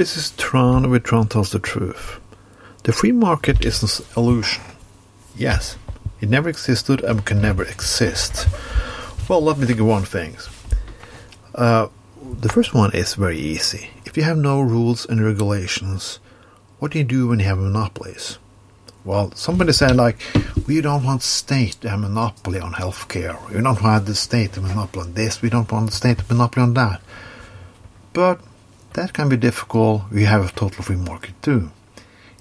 This is Tron with Tron Tells the Truth. The free market is an illusion. Yes, it never existed and can never exist. Well, let me think of one thing. Uh, the first one is very easy. If you have no rules and regulations, what do you do when you have monopolies? Well, somebody said like, we don't want state to have monopoly on healthcare. We don't want the state to monopoly on this. We don't want the state to monopoly on that. But that can be difficult. We have a total free market too.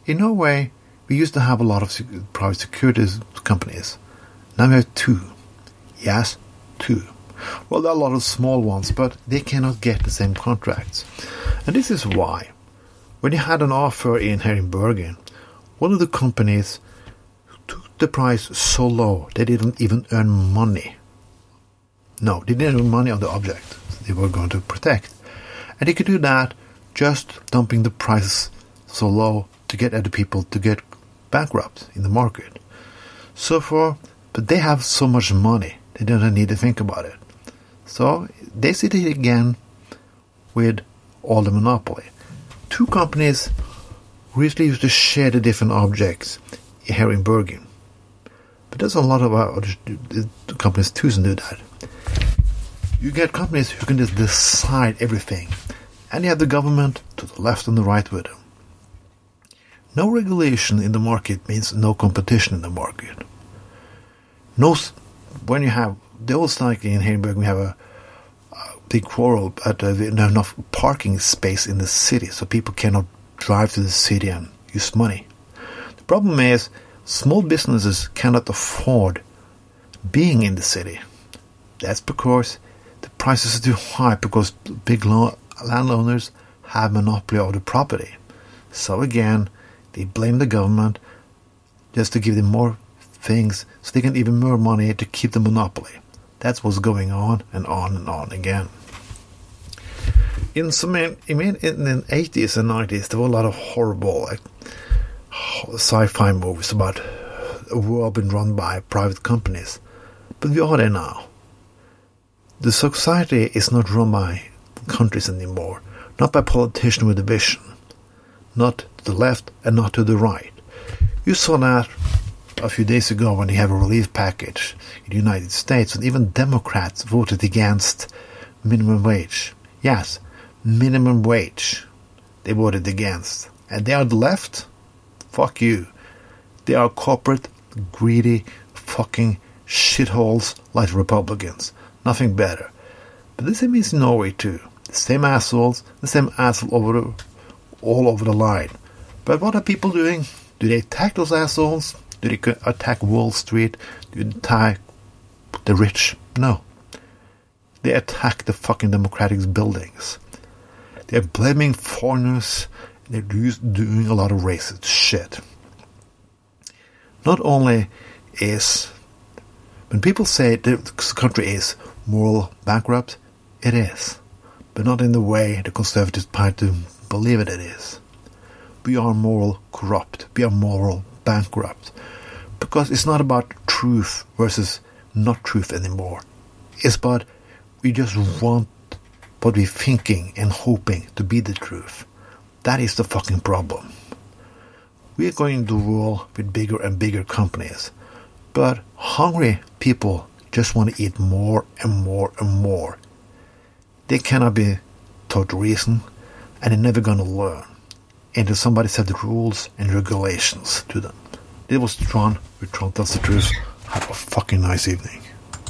In Norway, we used to have a lot of private securities companies. Now we have two. Yes, two. Well, there are a lot of small ones, but they cannot get the same contracts. And this is why. When you had an offer in here in Bergen, one of the companies took the price so low they didn't even earn money. No, they didn't earn money on the object they were going to protect. And he could do that just dumping the prices so low to get other people to get bankrupt in the market. So for but they have so much money they don't need to think about it. So they sit here again with all the monopoly. Two companies recently used to share the different objects here in Bergen. But there's a lot of other companies too do that. You get companies who can just decide everything. And you have the government to the left and the right with them. No regulation in the market means no competition in the market. No, when you have the old like in Hamburg, we have a, a big quarrel at uh, not enough parking space in the city, so people cannot drive to the city and use money. The problem is small businesses cannot afford being in the city. That's because the prices are too high because big landowners have monopoly of the property. So again, they blame the government just to give them more things so they can even more money to keep the monopoly. That's what's going on and on and on again. In some in, in the 80s and 90s, there were a lot of horrible like, sci-fi movies about a world being run by private companies. But we are there now. The society is not run by countries anymore, not by politicians with a vision, not to the left and not to the right. You saw that a few days ago when they have a relief package in the United States, and even Democrats voted against minimum wage. Yes, minimum wage. They voted against. And they are the left? Fuck you. They are corporate, greedy, fucking shitholes like Republicans. Nothing better. But this in Norway too. The same assholes, the same asshole over all over the line. But what are people doing? Do they attack those assholes? Do they attack Wall Street? Do they attack the rich? No. They attack the fucking democratic buildings. They're blaming foreigners. They're doing a lot of racist shit. Not only is when people say the country is moral bankrupt, it is, but not in the way the Conservative Party believe it, is. We are moral corrupt. We are moral bankrupt because it's not about truth versus not truth anymore. It's about we just want what we're thinking and hoping to be the truth. That is the fucking problem. We're going to rule with bigger and bigger companies, but hungry people just want to eat more and more and more. They cannot be taught reason, and they're never going to learn until somebody set the rules and regulations to them. It was Tron with Tron Tells the Truth. Have a fucking nice evening.